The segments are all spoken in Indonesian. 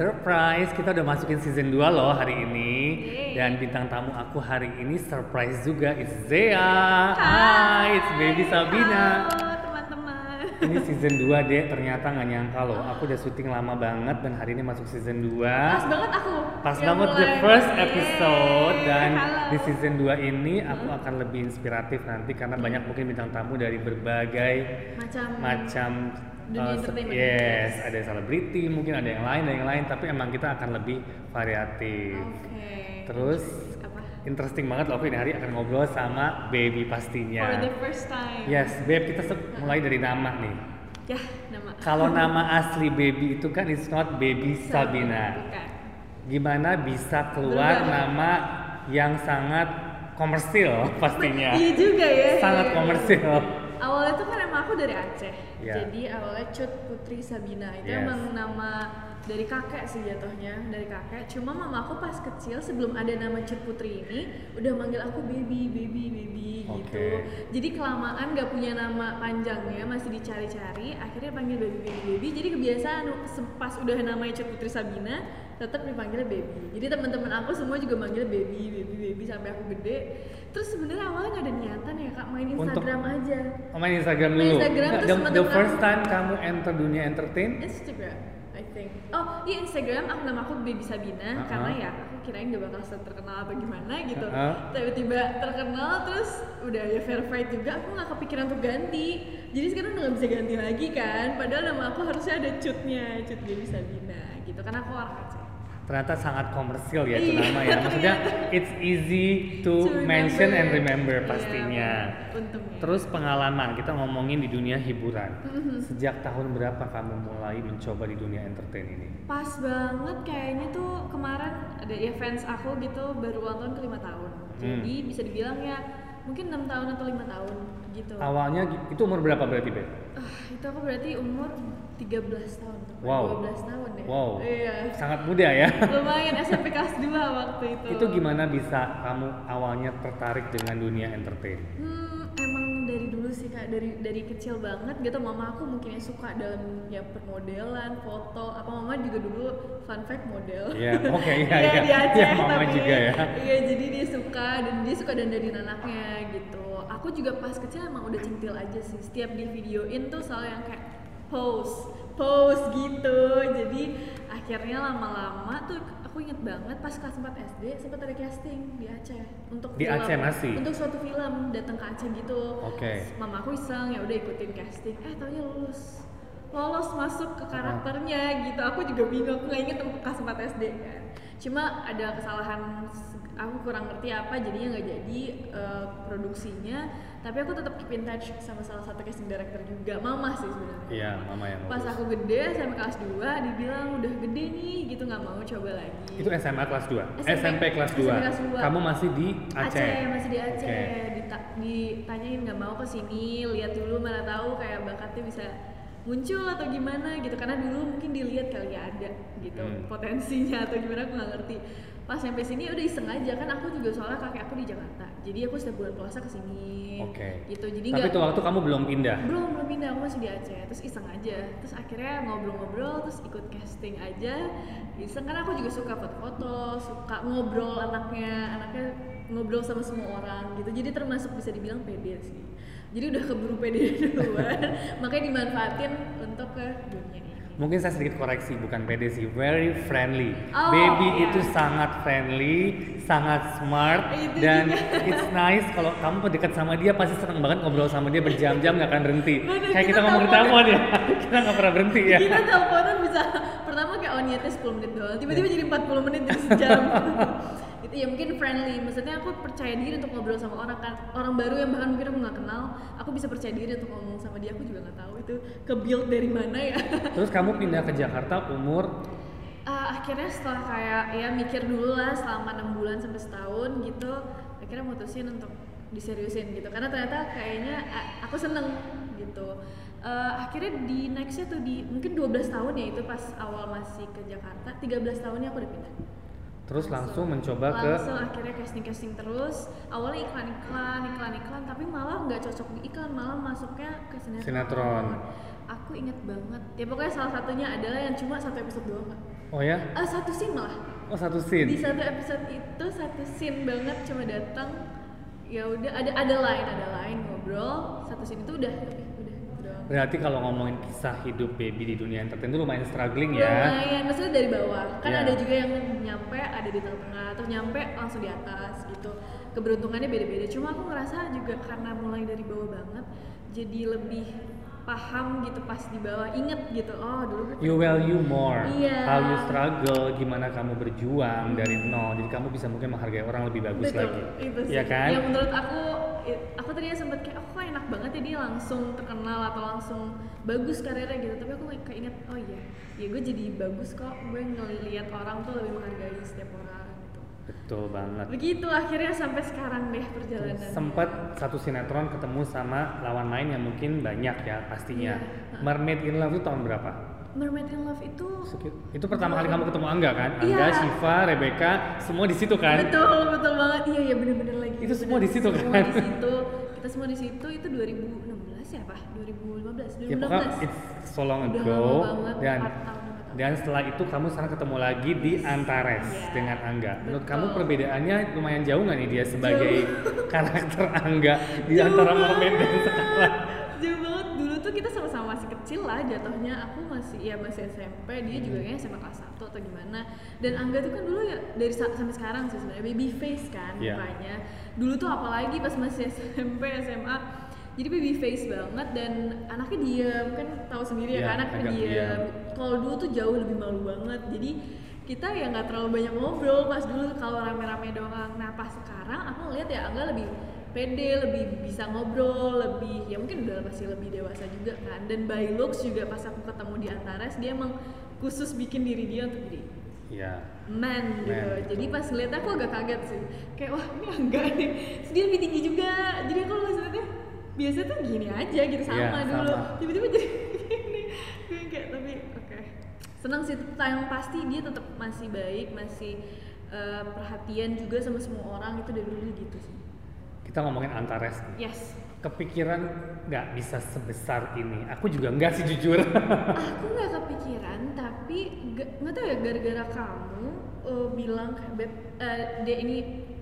surprise kita udah masukin season 2 loh hari ini Yeay. dan bintang tamu aku hari ini surprise juga it's Zea. Hi, it's baby Sabina. Halo teman-teman. Ini season 2 deh, ternyata nggak nyangka loh. Aku udah syuting lama banget dan hari ini masuk season 2. Pas banget aku. Pas yang banget the mulai. first Yeay, episode dan halo. di season 2 ini aku akan lebih inspiratif nanti karena banyak mungkin bintang tamu dari berbagai macam macam Dunia uh, entertainment. yes, ada selebriti, mungkin ada yang lain, ada yang lain, tapi emang kita akan lebih variatif. Oke. Terus apa? interesting banget loh ini hari akan ngobrol sama baby For pastinya. the first time. Yes, babe kita mulai dari nama nih. Ya, nama. Kalau nama asli baby itu kan it's not baby Sabina. Bukan. Gimana bisa keluar Berubah. nama yang sangat komersil pastinya. Iya juga ya. Sangat komersil. Awalnya tuh kan emang aku dari Aceh. Ya. Jadi awalnya Cut Putri Sabina itu Yes. emang nama dari kakek sih jatuhnya, dari kakek. Cuma mama aku pas kecil sebelum ada nama Cut Putri ini udah manggil aku baby, baby, baby gitu. Oke. Jadi kelamaan gak punya nama panjangnya, masih dicari-cari, akhirnya panggil baby, baby, baby. Jadi kebiasaan pas udah namanya Cut Putri Sabina, tetap dipanggil baby. Jadi teman-teman aku semua juga manggil baby, baby, baby sampai aku gede. Terus sebenarnya awalnya gak ada niatan ya kak main Untuk- Instagram aja. Oh, main Instagram Main dulu. Instagram Nggak, terus the, the first time kamu enter dunia entertain, Instagram, think. Oh, iya Instagram aku nama aku Baby Sabina Uh-uh. karena ya aku kirain gak bakal terkenal apa gimana gitu. Uh-uh. Tiba-tiba terkenal terus udah ya verified juga aku nggak kepikiran untuk ganti. Jadi sekarang udah gak bisa ganti lagi kan. Padahal nama aku harusnya ada cutnya, cut Baby Sabina gitu. Karena aku orang. Ternyata sangat komersil ya itu Iya, nama ya. Maksudnya it's easy to, To mention and remember pastinya. Untungnya. Terus pengalaman kita ngomongin di dunia hiburan. Mhm. Sejak tahun berapa kamu mulai mencoba di dunia entertain ini? Pas banget kayaknya tuh kemarin ada ya fans aku gitu baru ulang tahun ke lima tahun. Hmm. Jadi bisa dibilang ya mungkin enam tahun atau lima tahun gitu. Awalnya itu umur berapa berarti, Beb? Ah, itu aku berarti umur 13 tahun. Wow. 12 tahun ya. Wow. Iya. Sangat muda ya. Lumayan SMP kelas 2 waktu itu. itu gimana bisa kamu awalnya tertarik dengan dunia entertain? Hmm, kak dari dari kecil banget gitu. Mama aku mungkin ya suka dalam ya permodelan foto apa mama juga dulu fun fact model. Iya, oke, iya, Iya, iya. di Aceh Iya, mama tapi juga ya. iya jadi dia suka dan dia suka dandanin anaknya gitu. Aku juga pas kecil emang udah centil aja sih. Setiap di videoin tuh selalu yang kayak pose pose gitu. Jadi akhirnya lama-lama tuh aku inget banget pas kelas 4 SD sempat ada casting di Aceh untuk Di Aceh masih? untuk suatu film datang ke Aceh gitu. Oke. mama aku iseng ya udah ikutin casting. Eh taunya lulus. Lolos masuk ke karakternya gitu. Aku juga bingung aku nggak inget kelas 4 SD kan cuma ada kesalahan aku kurang ngerti apa jadinya nggak jadi eh, produksinya tapi aku tetap keep in touch sama salah satu casting director juga mama sih sebenarnya Iya, mama yang pas aku gede sampai kelas 2 dibilang udah gede nih gitu nggak mau coba lagi Itu SMA kelas 2. SMP SMP kelas 2. SMP kelas dua. Kamu masih di Aceh. masih di Aceh. Dita- ditanyain nggak mau ke sini lihat dulu mana tahu kayak bakatnya bisa muncul atau gimana gitu. Karena dulu mungkin dilihat kali ya ada gitu Hmm. potensinya atau gimana aku nggak ngerti. Pas sampai sini udah iseng aja kan aku juga soalnya kakek aku di Jakarta. Jadi aku setiap bulan puasa ke sini Oke. gitu. Jadi Tapi itu waktu kamu belum pindah. belum belum pindah. Aku masih di Aceh. Terus iseng aja. Terus akhirnya ngobrol-ngobrol terus ikut casting aja. Iseng. Karena aku juga suka foto-foto suka ngobrol anaknya anaknya ngobrol sama semua orang gitu. Jadi termasuk bisa dibilang pede sih. Jadi udah keburu pede duluan dimanfaatin untuk ke dunia ini Mungkin saya sedikit koreksi, bukan pede sih, very friendly. Oh, Baby iya. itu sangat friendly, sangat smart, Itu dan juga. it's nice kalau kamu dekat sama dia pasti seneng banget ngobrol sama dia berjam-jam nggak akan berhenti. Bener, Kayak kita kita ngomong di teleponan. telepon ya, kita nggak pernah berhenti ya. kita teleponan bisa pertama kayak oh niatnya 10 menit doang tiba-tiba jadi 40 menit jadi sejam ya mungkin friendly. Maksudnya aku percaya diri untuk ngobrol sama orang kan. Orang baru yang bahkan mungkin aku nggak kenal aku bisa percaya diri untuk ngomong sama dia. Aku juga nggak tahu itu ke build dari mana ya. Terus kamu pindah ke Jakarta umur? Ah, akhirnya setelah kayak ya mikir dulu lah selama enam bulan sampai setahun gitu akhirnya mutusin untuk diseriusin gitu. Karena ternyata kayaknya a- aku seneng gitu. Eh, akhirnya di nextnya tuh di mungkin 12 tahun ya itu pas awal masih ke Jakarta 13 tahunnya aku udah pindah terus langsung mencoba ke langsung akhirnya casting casting terus awalnya iklan iklan iklan iklan tapi malah nggak cocok di iklan malah masuknya ke sinetron, Sinetron. aku inget banget ya pokoknya salah satunya adalah yang cuma satu episode doang Kak. Oh ya? Eh, satu scene malah Oh satu di scene. satu episode itu satu scene banget cuma datang ya udah ada ada lain ada lain ngobrol satu scene itu udah tapi udah gitu doang Berarti kalau ngomongin kisah hidup baby di dunia entertain itu lumayan struggling ya. lumayan maksudnya dari bawah kan Ya. ada juga yang nyampe ada di tengah-tengah terus nyampe langsung di atas gitu keberuntungannya beda-beda cuma aku ngerasa juga karena mulai dari bawah banget jadi lebih paham gitu pas di bawah inget gitu oh dulu You value more Iya. how you struggle, gimana kamu berjuang dari nol. Jadi kamu bisa mungkin menghargai orang lebih bagus Betul, lagi. itu sih. Iya kan? Yang menurut aku, aku tadinya sempet kayak, oh kok enak banget ya dia langsung terkenal atau langsung bagus karirnya gitu. Tapi aku kayak inget, oh iya, ya gue jadi bagus kok. Gue ngeliat orang tuh lebih menghargai setiap orang gitu. Betul banget. Begitu akhirnya sampai sekarang deh perjalanan. Sempet satu sinetron ketemu sama lawan main yang mungkin banyak ya pastinya. Iya. Mermaid in Love itu tahun berapa? Mermaid in Love itu Itu pertama kali kamu ketemu Angga kan? Angga, Iya. Shiva, Rebecca, semua di situ kan? betul betul banget. Iya iya bener-bener lagi. Itu semua di situ Semua kan? di situ. Kita semua di situ itu 2016 ya apa? 2015. 2016. Ya pokoknya it's so long Udah ago lama banget, dan tahun, dan setelah itu kamu sekarang ketemu lagi di Antares Iya, dengan Angga. Menurut betul. kamu perbedaannya lumayan jauh nggak nih dia sebagai karakter Angga di antara Mermaid dan sekarang? jauh banget dulu tuh kita sama-sama masih kecil lah jatuhnya. Aku masih ya masih SMP dia juga Hmm. kayaknya SMA kelas 1 atau gimana. Dan Angga tuh kan dulu ya dari sa- sampai sekarang sih sebenarnya baby face kan mukanya dulu tuh apalagi pas masih SMP SMA jadi baby face banget dan anaknya diam kan tahu sendiri ya Iya, kan anaknya diam. kalau dulu tuh jauh lebih malu banget. Jadi kita ya nggak terlalu banyak ngobrol pas dulu kalau rame-rame doang. Nah pas sekarang aku ngeliat ya Angga lebih pede lebih bisa ngobrol lebih ya mungkin udah pasti lebih dewasa juga kan. Dan by looks juga pas aku ketemu di Antares dia emang khusus bikin diri dia untuk jadi Iya. man gitu. Man, jadi pas ngeliat aku agak kaget sih. Kayak wah ini Angga nih. Terus dia lebih tinggi juga. Jadi aku ngeliatnya biasa tuh gini aja gitu. Sama Iya, dulu tiba-tiba jadi gini. Gue kayak tapi oke. Senang sih yang pasti dia tetap masih baik masih eh, perhatian juga sama semua orang itu dari dulu gitu sih Kita ngomongin Antares nih. yes Kepikiran nggak bisa sebesar ini? Aku juga nggak sih jujur. aku nggak kepikiran tapi nggak tahu ya gara-gara kamu eh, bilang kayak beb eh, dia ini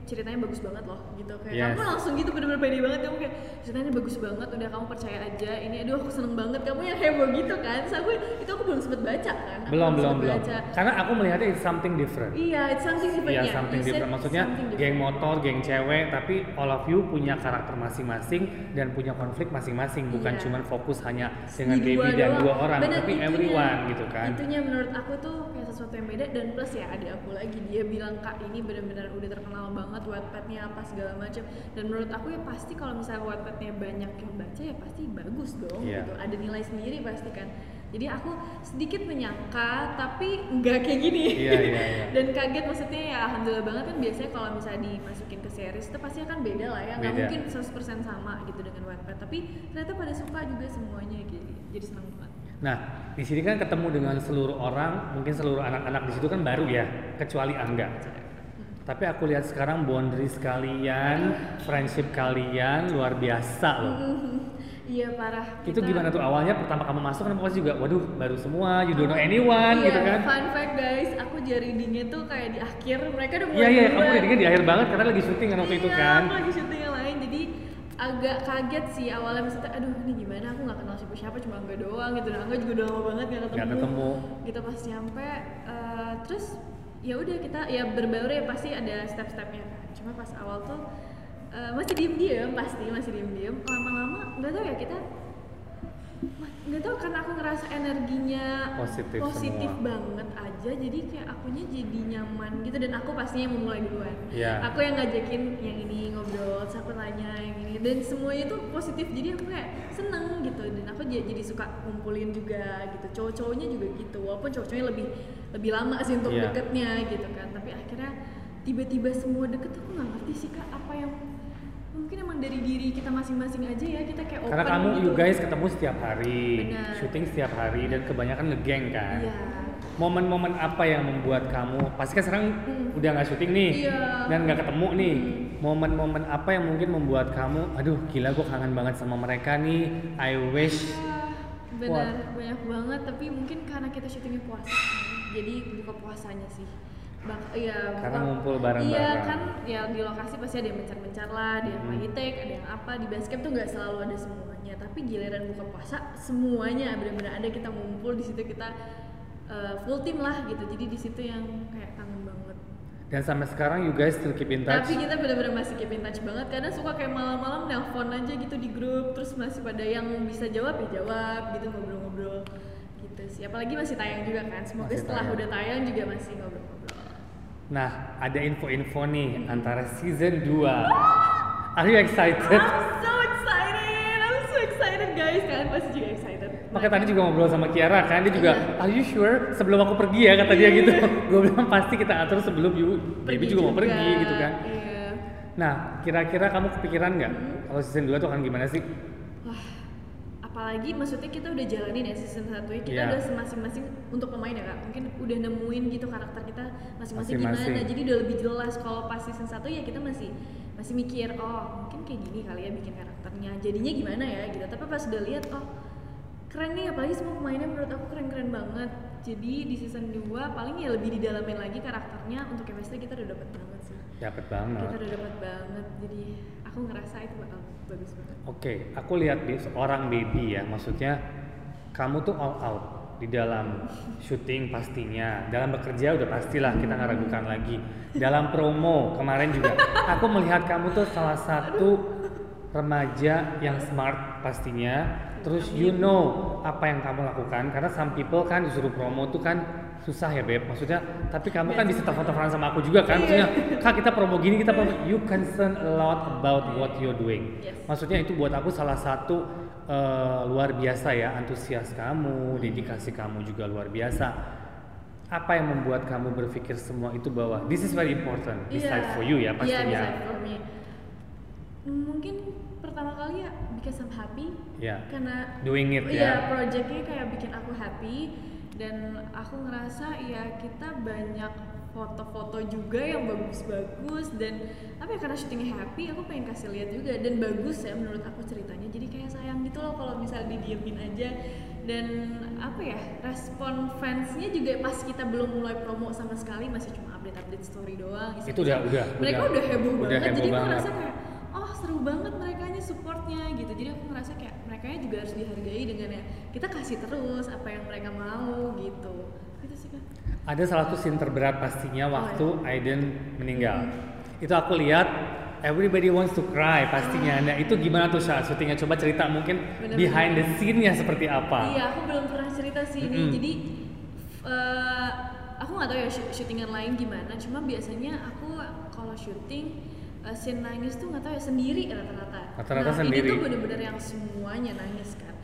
ceritanya bagus banget loh gitu kayak Yes. kamu langsung gitu bener-bener pede banget kamu kayak ceritanya bagus banget udah kamu percaya aja ini aduh aku seneng banget kamu yang heboh gitu kan Terus aku itu aku belum sempet baca kan Aku belum belum belum. baca. Karena aku melihatnya it's something different. iya it's something different Iya ya something said different. Maksudnya something geng different. motor, geng cewek, tapi all of you punya karakter masing-masing dan punya konflik masing-masing. Bukan Iya. cuman fokus hanya dengan Di baby dan doang. dua orang, Bener, tapi itunya- everyone gitu kan. Itunya menurut aku tuh kayak sesuatu yang beda dan plus ya ada aku lagi dia bilang kak ini benar-benar udah terkenal banget Wattpadnya apa segala macam. Dan menurut aku ya pasti kalau misalnya Wattpadnya banyak yang baca ya pasti bagus dong Iya. gitu. Ada nilai sendiri pasti kan. Jadi aku sedikit menyangka tapi nggak kayak gini. Iya, iya, iya. dan kaget maksudnya ya alhamdulillah banget kan biasanya kalau misalnya dimasukin ke series itu pasti akan beda lah ya. Nggak mungkin 100% sama gitu dengan Wattpad. Tapi ternyata pada suka juga semuanya gitu. Jadi senang banget. Nah, di sini kan ketemu dengan seluruh orang, mungkin seluruh anak-anak di situ kan baru ya, kecuali Angga. Tapi aku lihat sekarang boundaries kalian, friendship kalian luar biasa loh. Iya parah. Itu Kita- gimana tuh awalnya pertama kamu masuk kan pasti juga, waduh baru semua, you don't know anyone iya, gitu kan? Fun fact guys, aku jadi readingnya tuh kayak di akhir, mereka udah mulai Iya iya, kamu duluan. readingnya di akhir banget karena lagi syuting kan waktu itu Iya, kan. aku lagi syuting yang lain, jadi agak kaget sih awalnya maksudnya, aduh ini gimana aku nggak kenal siapa-siapa cuma Angga doang gitu, dan Angga juga udah lama banget nggak ketemu. Nggak ketemu. Gitu pas nyampe, eh, terus ya udah kita ya berbaur ya pasti ada step-stepnya. Cuma pas awal tuh eh, masih diem-diem pasti masih diem-diem. Lama-lama nggak tahu ya kita nggak tahu karena aku ngerasa energinya Positif positif semua. banget aja jadi kayak akunya jadi nyaman gitu dan aku pastinya memulai duluan Iya. aku yang ngajakin yang ini ngobrol terus aku tanya yang ini dan semuanya tuh positif jadi aku kayak seneng gitu dan aku jadi, suka ngumpulin juga gitu cowok-cowoknya juga gitu walaupun cowok-cowoknya lebih lebih lama sih untuk Iya. deketnya gitu kan tapi akhirnya tiba-tiba semua deket aku nggak ngerti sih kak apa yang mungkin dari diri kita masing-masing aja ya kita kayak open Karena kamu gitu. you guys ketemu setiap hari, Benar. syuting setiap hari dan kebanyakan ngegeng kan. iya Momen-momen apa yang membuat kamu, pasti kan sekarang Hmm. udah nggak syuting nih Iya. dan nggak ketemu nih. Hmm. Momen-momen apa yang mungkin membuat kamu, aduh gila gue kangen banget sama mereka nih. I wish Ya, benar banyak banget tapi mungkin karena kita syutingnya puasa jadi buka puasanya sih Bak iya Karena ngumpul bareng-bareng. iya kan ya di lokasi pasti ada yang mencar-mencar lah ada yang Hmm. take ada yang apa. Di basket tuh nggak selalu ada semuanya. Tapi giliran buka puasa semuanya benar-benar ada. Kita ngumpul di situ kita uh, full team lah gitu. Jadi di situ yang kayak kangen banget. Dan sampai sekarang you guys still keep in touch. tapi kita benar-benar masih keep in touch banget. Karena suka kayak malam-malam nelpon aja gitu di grup. Terus masih pada yang bisa jawab ya jawab gitu ngobrol-ngobrol gitu sih. Apalagi masih tayang juga kan. Semoga Masih setelah tayang. udah tayang juga masih ngobrol-ngobrol Nah, ada info-info nih antara season 2. Are you excited? I'm so excited I'm so excited guys kalian pasti juga excited Makanya tadi juga ngobrol sama Kiara kan, dia juga, Iya. are you sure sebelum aku pergi ya kata dia Iya, gitu. Gue bilang pasti kita atur sebelum you, baby juga, mau pergi gitu kan. iya Nah, kira-kira kamu kepikiran nggak kalau season 2 tuh akan gimana sih? Wah, apalagi maksudnya kita udah jalanin ya season 1 ya. Kita Iya. udah masing-masing untuk pemain ya Kak. Mungkin udah nemuin gitu karakter kita masing-masing gimana. Jadi udah lebih jelas kalau pas season 1 ya kita masih masih mikir, oh mungkin kayak gini kali ya bikin karakternya. Jadinya gimana ya gitu. Tapi pas udah lihat oh keren nih apalagi semua pemainnya menurut aku keren-keren banget. Jadi di season 2 paling ya lebih didalamin lagi karakternya untuk chemistry kita udah dapet banget sih. Dapet Kita banget. udah dapet banget. Jadi aku ngerasa itu bakal bagus banget. Oke, aku lihat di seorang baby ya, maksudnya kamu tuh all out di dalam syuting pastinya, dalam bekerja udah pastilah kita nggak ragukan lagi. Dalam promo kemarin juga, aku melihat kamu tuh salah satu remaja yang smart pastinya. Terus you know apa yang kamu lakukan karena some people kan disuruh promo tuh kan susah ya beb maksudnya tapi kamu kan bisa telepon-teleponan sama aku juga kan maksudnya kak kita promo gini kita promo you concern a lot about what you're doing Yes. Maksudnya itu buat aku salah satu eh, luar biasa ya, antusias kamu, dedikasi kamu juga luar biasa. Apa yang membuat kamu berpikir semua itu bahwa this is very important, beside for you ya Iya, pastinya. beside for me. Mungkin pertama kali ya because I'm happy. Ya. Karena Doing it Iya, ya. projectnya kayak bikin aku happy dan aku ngerasa ya kita banyak foto-foto juga yang bagus-bagus dan apa ya karena syutingnya happy aku pengen kasih lihat juga dan bagus ya menurut aku ceritanya. Jadi kayak sayang gitu loh kalau misalnya didiemin aja. Dan apa ya respon fansnya juga pas kita belum mulai promo sama sekali masih cuma update-update story doang Itu udah- udah- mereka udah- udah, heboh udah banget heboh jadi aku ngerasa kayak oh seru banget mereka supportnya gitu jadi aku ngerasa kayak mereka juga harus dihargai dengan ya kita kasih terus apa yang mereka mau gitu gitu sih kan Ada salah satu scene terberat pastinya waktu Oh, Aiden meninggal. Itu aku lihat everybody wants to cry pastinya. Nah, itu gimana tuh saat syutingnya? Coba cerita mungkin Bener-bener. behind the scene-nya seperti apa. iya aku belum pernah cerita sih ini Mm-mm. jadi eh, aku nggak tahu ya sy- syutingan lain gimana cuma biasanya aku kalau syuting eh, scene nangis tuh nggak tahu ya sendiri rata-rata. Rata-rata nah, sendiri. ini tuh bener-bener yang semuanya nangis kan.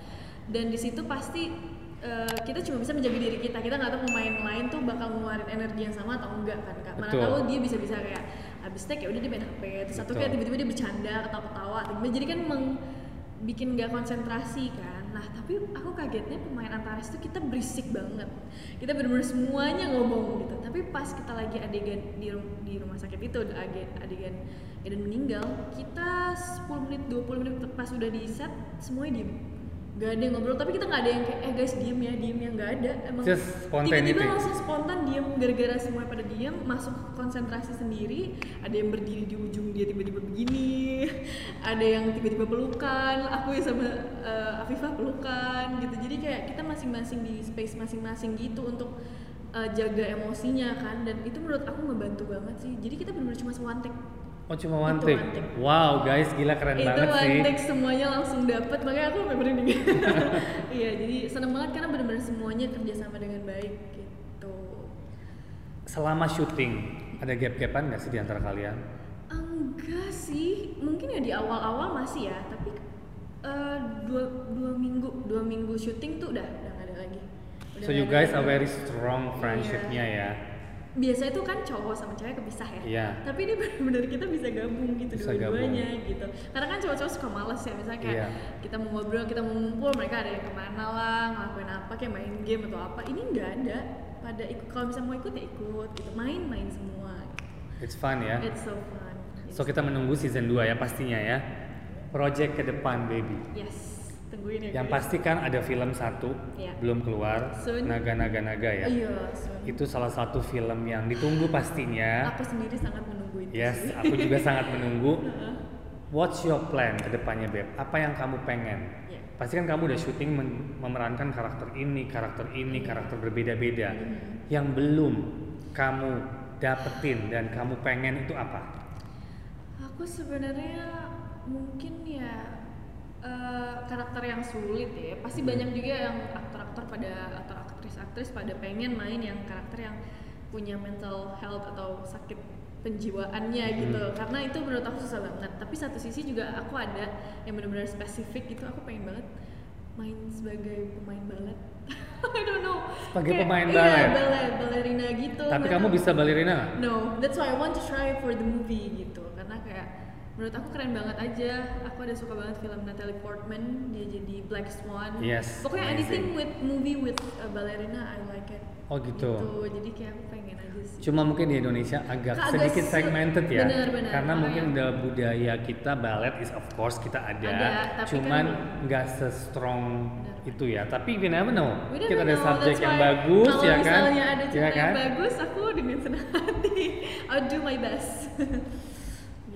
Dan di situ pasti eh, kita cuma bisa menjaga diri kita. Kita nggak tahu pemain lain tuh bakal ngeluarin energi yang sama atau enggak kan kak. Mana Betul. tahu dia bisa-bisa kayak abis take ya udah dia main hp terus satu kayak tiba-tiba dia bercanda ketawa-ketawa jadi kan meng bikin nggak konsentrasi kan nah tapi aku kagetnya pemain Antares tuh kita berisik banget. Kita bener-bener semuanya ngomong gitu. Tapi pas kita lagi adegan di, di rumah sakit itu adegan adegan Eden meninggal kita 10 menit 20 menit pas udah di set semuanya diem Gak ada yang ngobrol, tapi kita gak ada yang kayak, eh guys diem ya, diem ya, gak ada Emang tiba-tiba langsung spontan diem, gara-gara semuanya pada diem Masuk konsentrasi sendiri. Ada yang berdiri di ujung dia tiba-tiba begini. Ada yang tiba-tiba pelukan, aku ya sama eh, Afifah pelukan gitu. Jadi kayak kita masing-masing di space masing-masing gitu untuk eh, jaga emosinya kan. Dan itu menurut aku ngebantu banget sih. Jadi kita benar-benar cuma one take Oh cuma one Itu take. one take. Wow guys gila keren itu banget one sih. take semuanya langsung dapet makanya aku sampai iya jadi seneng banget karena benar-benar semuanya kerjasama dengan baik gitu Selama syuting ada gap-gapan nggak sih di antara kalian? enggak sih mungkin ya di awal-awal masih ya tapi eh, dua dua minggu dua minggu syuting tuh udah udah ada lagi Udah So you guys are very strong friendshipnya ya. Biasa itu kan cowok sama cewek kepisah ya Iya. tapi ini benar-benar kita bisa gabung gitu dua-duanya gitu karena kan cowok-cowok suka males ya misalnya kayak Iya. kita mau ngobrol kita mau ngumpul mereka ada yang ke mana lah ngelakuin apa kayak main game atau apa ini nggak ada pada ikut kalau misalnya mau ikut ya ikut gitu main-main semua It's fun ya. it's so fun So kita menunggu season 2 ya pastinya ya. Project ke depan baby. yes tungguin ya Yang guys. pasti kan ada film satu Iya. belum keluar, Soon. Naga-naga-naga ya. iya. Itu salah satu film yang ditunggu pastinya. aku sendiri sangat menunggu itu Yes, sih. aku juga sangat menunggu. What's your plan ke depannya, Beb? Apa yang kamu pengen? Iya. Pasti kan kamu udah syuting memerankan karakter ini, karakter ini, karakter berbeda-beda. Yang belum kamu dapetin dan kamu pengen itu apa? Aku sebenarnya mungkin ya eh, karakter yang sulit ya. Pasti Hmm. banyak juga yang aktor-aktor pada atau aktris-aktris pada pengen main yang karakter yang punya mental health atau sakit penjiwaannya gitu. Hmm. Karena itu menurut aku susah banget. Tapi satu sisi juga aku ada yang benar-benar spesifik gitu. Aku pengen banget main sebagai pemain balet. I don't know. Sebagai Kayak- pemain iya, balet? balet, balerina gitu. Tapi kamu bisa balerina? No, that's why I want to try for the movie gitu. Karena kayak menurut aku keren banget aja. Aku ada suka banget film Natalie Portman, dia jadi Black Swan. Yes, Pokoknya amazing. anything with movie with a ballerina I like it. Oh gitu. Jadi kayak aku pengen aja sih. Cuma mungkin di Indonesia agak Agak sedikit segmented ya. benar, benar. Karena mungkin udah budaya kita ballet is of course kita ada, Ada, tapi cuman kan- nggak se-strong Benar. itu ya. Tapi we never know. We kita ada subjek yang bagus ya kan? misalnya ada cerita ya kan? yang bagus, aku dengan senang hati. I'll do my best.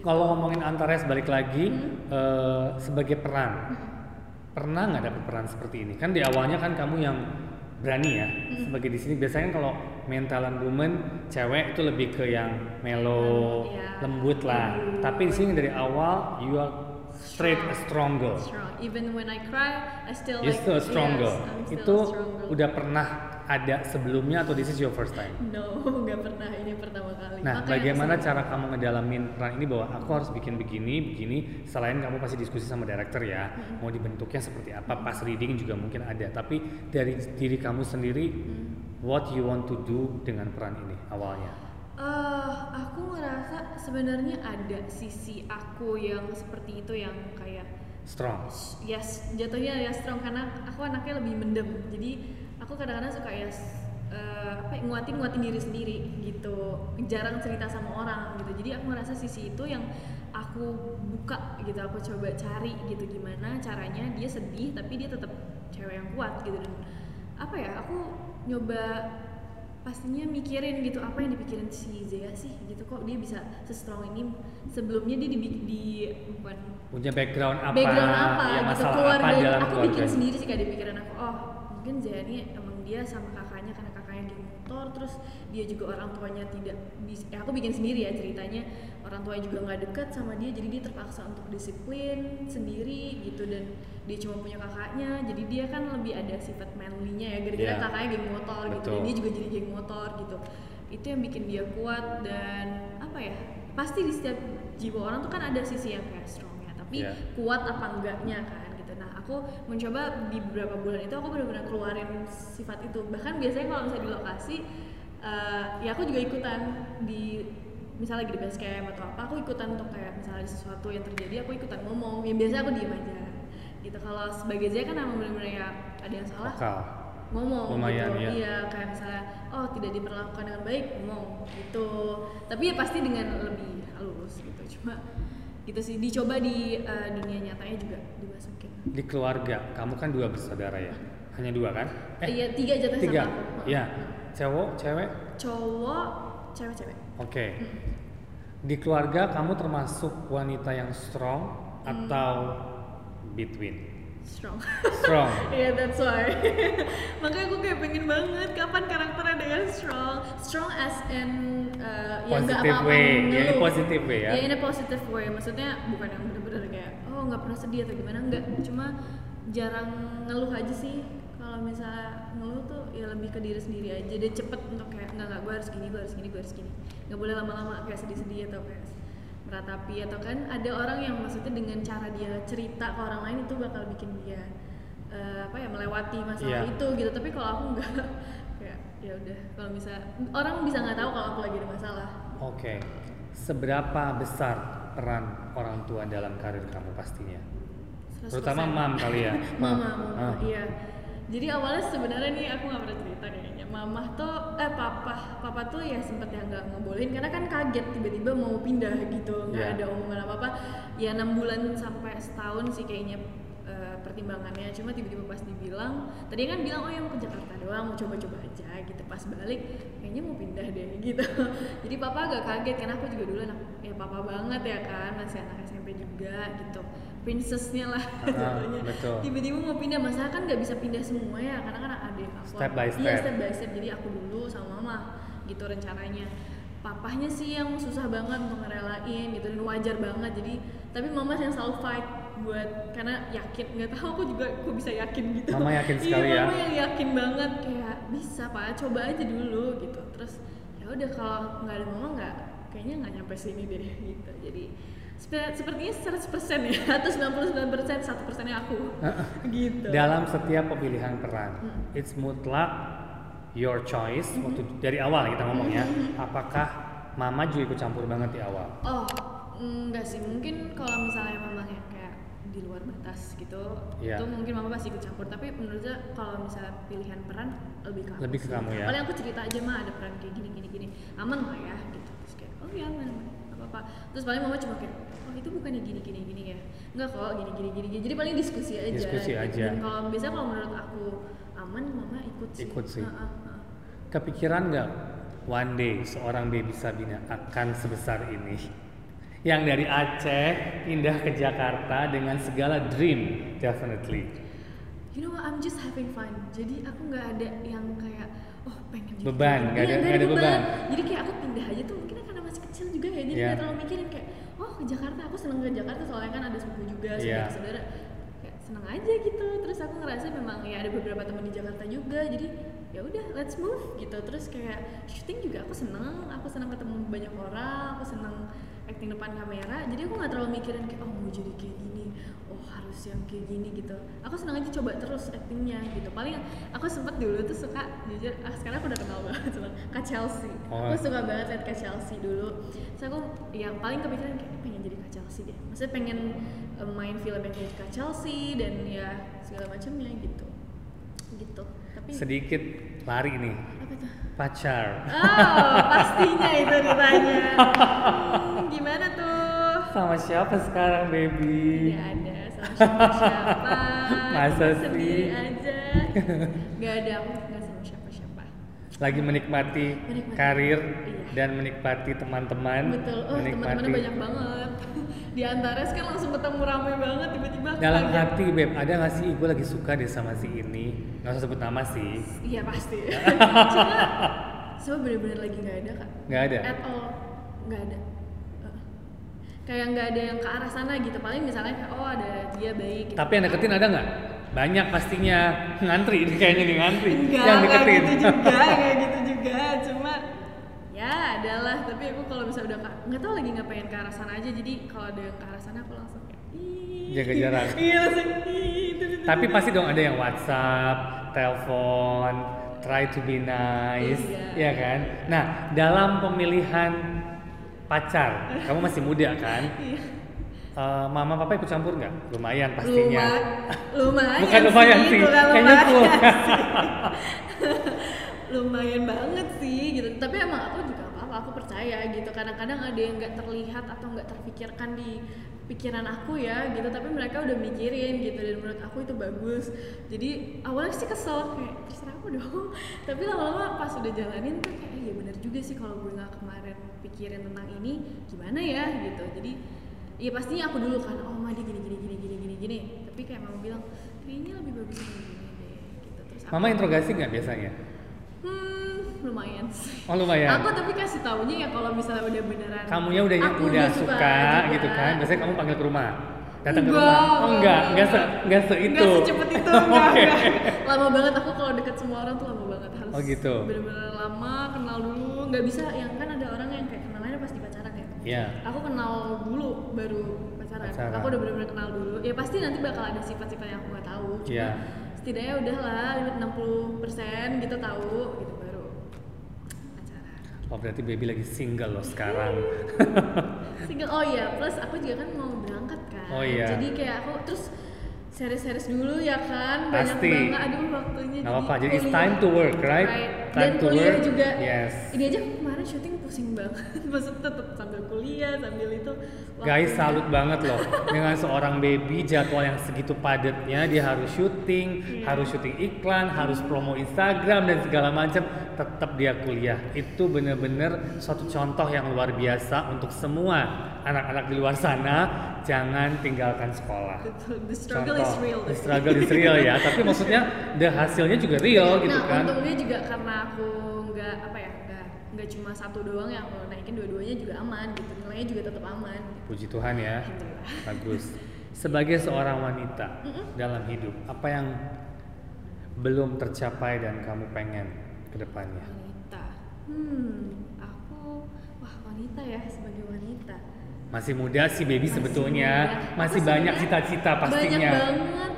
Kalau ngomongin Antares balik lagi Hmm. eh, sebagai peran, pernah nggak dapet peran seperti ini? Kan di awalnya kan kamu yang berani ya Hmm. sebagai di sini. Biasanya kan kalau main talent woman cewek itu lebih ke yang mellow, Iya, lembut lah. lembut. Tapi di sini dari awal you are straight a strong girl. Strong. Even when I cry, I still You like still a strong yes, girl. Still Itu a strong girl. udah pernah ada sebelumnya atau this is your first time? No, nggak pernah. Ini pertama kali. Nah, Makanya bagaimana cara kamu ngedalamin peran ini bahwa aku harus bikin begini, begini. Selain kamu pasti diskusi sama director ya, mau dibentuknya seperti apa, pas reading juga mungkin ada. Tapi dari diri kamu sendiri, what you want to do dengan peran ini awalnya? Eh, aku ngerasa sebenarnya ada sisi aku yang seperti itu yang kayak Strong. yes jatuhnya ya strong karena aku anaknya lebih mendem jadi aku kadang-kadang suka ya eh, apa ya, nguatin nguatin diri sendiri gitu. Jarang cerita sama orang gitu. Jadi aku ngerasa sisi itu yang aku buka gitu aku coba cari gitu gimana caranya dia sedih tapi dia tetap cewek yang kuat gitu. Dan apa ya aku nyoba pastinya mikirin gitu apa yang dipikirin si Zea sih gitu. Kok dia bisa se-strong ini sebelumnya dia di, di bukan Punya background apa? background apa ya, gitu keluarga apa dalam aku bikin sendiri sih kayak di pikiran aku oh mungkin Zea ini emang dia sama kakaknya karena kakaknya geng motor terus dia juga orang tuanya tidak bisa ya aku bikin sendiri ya ceritanya orang tuanya juga nggak dekat sama dia jadi dia terpaksa untuk disiplin sendiri gitu dan dia cuma punya kakaknya jadi dia kan lebih ada sifat manly-nya ya gara-gara Iya. kakaknya geng motor gitu dan Betul. dia juga jadi geng motor gitu itu yang bikin dia kuat dan apa ya pasti di setiap jiwa orang tuh kan ada sisi yang kayak strongnya tapi Iya. kuat apa enggaknya kan aku mencoba di beberapa bulan itu aku benar-benar keluarin sifat itu bahkan biasanya kalau misalnya di lokasi eh, ya aku juga ikutan di misalnya lagi di base camp atau apa aku ikutan untuk kayak misalnya ada sesuatu yang terjadi aku ikutan ngomong yang biasanya aku diem aja gitu kalau sebagai Zia kan emang benar-benar ya ada yang salah Vokal. ngomong Lumayan, gitu. ya. iya kayak misalnya oh tidak diperlakukan dengan baik ngomong gitu tapi ya pasti dengan lebih halus gitu cuma gitu sih dicoba di eh, dunia nyatanya juga dimasukin Di keluarga, kamu kan dua bersaudara ya? Hanya dua kan? iya tiga jatuh tiga. sama aku Iya. Cowok, cewek? cowok cewek-cewek Oke. Di keluarga kamu termasuk wanita yang strong atau between? Strong. Strong. Iya that's why. Makanya aku kayak pengen banget Kapan karakter ada yang strong? Strong as in uh, Ya nggak Positive apa-apa way, ya, in positive way ya. Ya in a positive way. Maksudnya bukan yang bener-bener kayak Oh nggak pernah sedih atau gimana. Enggak Cuma jarang ngeluh aja sih. Kalau misalnya ngeluh tuh ya lebih ke diri sendiri aja. Dia cepet untuk kayak nggak nggak gue harus gini gue harus gini gue harus gini. Nggak boleh lama-lama kayak sedih-sedih atau kayak meratapi atau kan ada orang yang maksudnya dengan cara dia cerita ke orang lain itu bakal bikin dia eh, apa ya melewati masalah Iya. itu gitu tapi kalau aku nggak kayak ya udah kalau bisa orang bisa nggak tahu kalau aku lagi ada masalah Oke. Seberapa besar peran orang tua dalam karir kamu pastinya? 100%. Terutama mam kali ya. mama Ah. iya jadi awalnya sebenarnya nih aku nggak pernah cerita kayaknya. Mama tuh eh papa papa tuh ya sempet yang nggak ngebolehin karena kan kaget tiba-tiba mau pindah gitu. Nggak Iya. ada omongan apa apa ya enam bulan sampai setahun sih kayaknya eh, pertimbangannya. Cuma tiba-tiba pas dibilang tadi kan bilang oh ya mau ke Jakarta doang mau coba-coba aja gitu. Pas balik kayaknya mau pindah deh gitu. Jadi papa agak kaget karena aku juga dulu anak ya papa banget ya kan masih anak SMP juga gitu princessnya lah Ah, jatuhnya. betul. tiba-tiba mau pindah masalah kan nggak bisa pindah semua ya karena kan ada yang aku Step by iya step. step by step jadi aku dulu sama mama gitu rencananya papahnya sih yang susah banget untuk ngerelain gitu dan wajar banget jadi tapi mama yang selalu fight buat karena yakin nggak tahu aku juga kok bisa yakin gitu Mama yakin sekali iya, ya. mama yang yakin banget kayak bisa pak coba aja dulu gitu terus ya udah kalau nggak ada mama nggak kayaknya nggak nyampe sini deh gitu jadi sepe- sepertinya 100% ya atau 99% satu persennya aku gitu Dalam setiap pemilihan peran, Hmm. it's mutlak your choice. Waktu dari awal kita ngomong ya, Hmm. apakah mama juga ikut campur banget di awal? Oh, enggak sih. Mungkin kalau misalnya memang yang kayak di luar batas gitu, Iya. itu mungkin mama pasti ikut campur. Tapi menurut saya kalau misalnya pilihan peran lebih ke Lebih ke kamu ya? Paling aku cerita aja mah ada peran kayak gini gini gini, aman lah ya gitu. Terus kayak oh iya aman, aman. Gak apa-apa. Terus paling mama cuma kayak oh itu bukannya gini gini gini ya? Enggak kok gini gini gini. gini. Jadi paling diskusi aja. Diskusi gitu. aja. Dan kalau biasanya kalau menurut aku aman, mama ikut sih. Ikut sih. Ha, ha. Kepikiran nggak one day seorang baby Sabina akan sebesar ini? Yang dari Aceh pindah ke Jakarta dengan segala dream, definitely. You know what, I'm just having fun. Jadi aku nggak ada yang kayak oh pengen jadi Beban, nggak ada- Iya, nggak ada beban. Jadi kayak aku pindah aja tuh mungkin karena masih kecil juga ya. Jadi Iya. nggak terlalu mikirin kayak oh ke Jakarta. Aku seneng ke Jakarta soalnya kan ada sepupu juga, Iya. saudara-saudara. Kayak seneng aja gitu. Terus aku ngerasa memang ya ada beberapa teman di Jakarta juga. Jadi ya udah let's move gitu. Terus kayak syuting juga aku seneng. Aku seneng ketemu banyak orang. Aku seneng acting depan kamera. Jadi aku nggak terlalu mikirin kayak oh mau jadi kayak gini. Oh harus yang kayak gini gitu aku senang aja coba terus actingnya gitu paling aku sempet dulu tuh suka jujur ah sekarang aku udah kenal banget sama kak Chelsea Oh. aku suka banget liat kak Chelsea dulu terus aku yang paling kepikiran kayak pengen jadi kak Chelsea deh maksudnya pengen eh, main film yang kayak kak Chelsea dan ya segala macamnya gitu gitu tapi Sedikit lari nih, apa tuh pacar. oh pastinya itu ditanya Hmm, gimana tuh Sama siapa sekarang, baby? Tidak ada sama siapa-siapa. Masa sih? Sendiri aja. Gak ada aku nggak sama siapa-siapa. Lagi menikmati, Menikmati. karir Iya. dan menikmati teman-teman. Betul. Oh teman-temannya banyak banget. Di antara kan langsung ketemu ramai banget tiba-tiba. Dalam kaget. hati, beb, ada nggak sih gue lagi suka deh sama si ini? Nggak usah sebut nama sih. Iya pasti. Cuma bener-bener lagi nggak ada kak. Nggak ada. At all nggak ada. Uh, Kayak nggak ada yang ke arah sana gitu. Paling misalnya kayak, oh ada dia baik. Gitu. Tapi yang deketin ada nggak? Banyak pastinya ngantri ini kayaknya nih ngantri Enggak, yang deketin. gitu juga, enggak gitu juga. Cuma ya adalah, tapi aku kalau misalnya udah nggak tahu lagi nggak pengen ke arah sana aja. Jadi kalau ada yang ke arah sana aku langsung. Jaga jarak. Iya langsung "Ih, itu, itu, Tapi itu." pasti dong ada yang WhatsApp, telepon, try to be nice, Iya. ya kan? Nah, dalam pemilihan pacar, kamu masih muda kan? Iya. Eh, mama papa ikut campur nggak? Lumayan pastinya. Luma- lumayan. Bukan lumayan sih, bukan kayaknya lumayan sih. Lumayan banget sih gitu. Tapi emang aku juga apa apa aku percaya gitu. Kadang-kadang ada yang nggak terlihat atau nggak terpikirkan di pikiran aku ya gitu. Tapi mereka udah mikirin gitu dan menurut aku itu bagus. Jadi awalnya sih kesel kayak terserah aku dong. Tapi lama-lama pas udah jalanin tuh kayak iya bener juga sih kalau gue nggak kemarin pikirin tentang ini gimana ya gitu. Jadi Iya pastinya aku dulu kan, oh Madi gini gini gini gini gini gini. Tapi kayak mama bilang kayaknya lebih bagus gini gini deh. Gitu terus Mama interogasi nggak biasanya? Hmm lumayan sih. Oh lumayan. Aku tapi kasih taunya ya kalau misalnya udah beneran. Kamunya udah aku udah suka, juga. gitu kan? Biasanya kamu panggil ke rumah. Datang ke Enggak, rumah. Oh enggak, enggak, enggak se enggak se itu. Nggak secepat itu, enggak, Oke. enggak. Lama banget aku kalau deket sama orang tuh lama banget harus. Oh, gitu. Bener-bener lama kenal dulu, nggak bisa yang kan ada orang yang kayak kenalannya pas di pacaran ya. Iya. Aku kenal dulu baru pacaran. Pacaran. Aku udah bener-bener kenal dulu. Ya pasti nanti bakal ada sifat-sifat yang aku nggak tahu. Iya. Setidaknya udahlah 60% gitu tahu gitu baru pacaran. Oh berarti baby lagi single loh sekarang. Single. Oh iya, plus aku juga kan mau berangkat kan. Oh iya. Jadi kayak aku terus series-series dulu ya kan banyak Pasti. banget aduh waktunya Nggak apa-apa, jadi it's time to work, right? Right. Time dan to kuliah work, juga yes. ini aja kemarin kemarin syuting pusing banget maksud tetap sambil kuliah sambil itu Guys, salut banget loh dengan seorang baby jadwal yang segitu padatnya dia harus syuting, Iya. harus syuting iklan, harus promo Instagram dan segala macam, tetap dia kuliah. Itu bener-bener suatu contoh yang luar biasa untuk semua anak-anak di luar sana, jangan tinggalkan sekolah. The struggle is Contoh, real the struggle is real ya, tapi maksudnya the hasilnya juga real gitu nah kan. untungnya juga karena aku nggak apa ya nggak cuma satu doang yang aku naikin dua-duanya juga aman gitu nilainya juga tetap aman Puji Tuhan ya. Bagus. Sebagai seorang wanita dalam hidup, apa yang belum tercapai dan kamu pengen ke depannya? wanita hmm aku wah wanita ya sebagai wanita Masih muda sih baby Masih sebetulnya, muda. masih Aku banyak cita-cita pastinya. banyak banget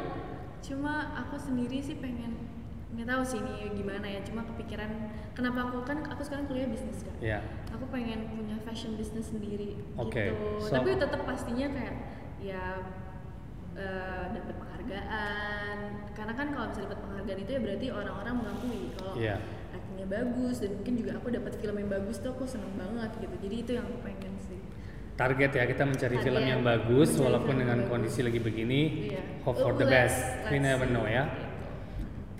cuma aku sendiri sih pengen nggak tahu sih ini gimana ya cuma kepikiran kenapa aku kan aku sekarang kuliah bisnis kan Ya. aku pengen punya fashion business sendiri Oke, gitu so- tapi tetap pastinya kayak ya eh, dapat penghargaan karena kan kalau bisa dapat penghargaan itu ya berarti orang-orang mengakui kalau Iya. actingnya bagus dan mungkin juga aku dapat film yang bagus tuh aku seneng banget gitu jadi itu yang aku pengen sih Target ya kita mencari Target. film yang bagus walaupun film dengan kondisi lagi begini. Iya. Hope for the best. We never know ya.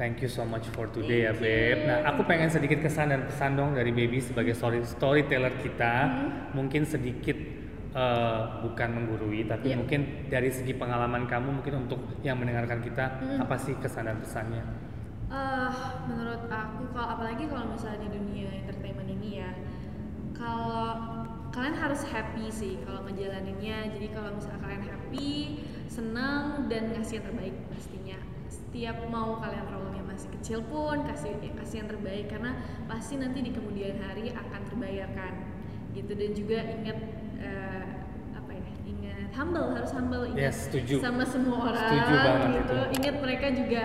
Thank you so much for today ya Beb. you. Nah aku pengen sedikit kesan dan pesan dong dari Baby sebagai story storyteller kita. Hmm. Mungkin sedikit eh, bukan menggurui, tapi Iya. mungkin dari segi pengalaman kamu mungkin untuk yang mendengarkan kita Hmm. apa sih kesan dan pesannya? Eh, menurut aku kalau apalagi kalau misalnya di dunia entertainment ini ya kalau kalian harus happy sih kalau ngejalaninnya jadi kalau misalnya kalian happy senang dan ngasih yang terbaik pastinya setiap mau kalian masih kecil pun kasih ya, kasih yang terbaik karena pasti nanti di kemudian hari akan terbayarkan gitu dan juga ingat eh, apa ya ingat humble harus humble ingat Yes, setuju. sama semua orang Setuju gitu itu. ingat mereka juga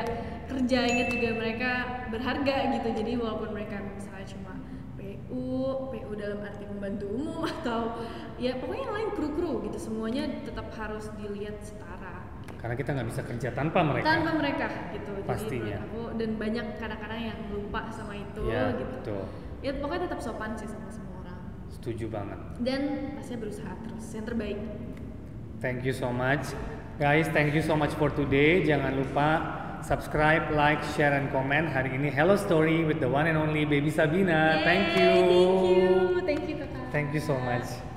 kerja ingat juga mereka berharga gitu jadi walaupun mereka misalnya cuma PU PU dalam arti pembantu umum atau ya pokoknya yang lain kru kru gitu semuanya tetap harus dilihat setara Karena kita nggak bisa kerja tanpa mereka. tanpa mereka gitu Pastinya. jadi aku dan banyak kadang-kadang yang lupa sama itu Ya, gitu betul. ya pokoknya tetap sopan sih sama semua orang Setuju banget. dan pastinya berusaha terus yang terbaik Thank you so much. Guys, thank you so much for today. Jangan lupa subscribe, like, share, and comment. Hari ini Hello Story with the one and only Baby Sabina. Thank Yay, you. thank you thank you kakak Thank you so much.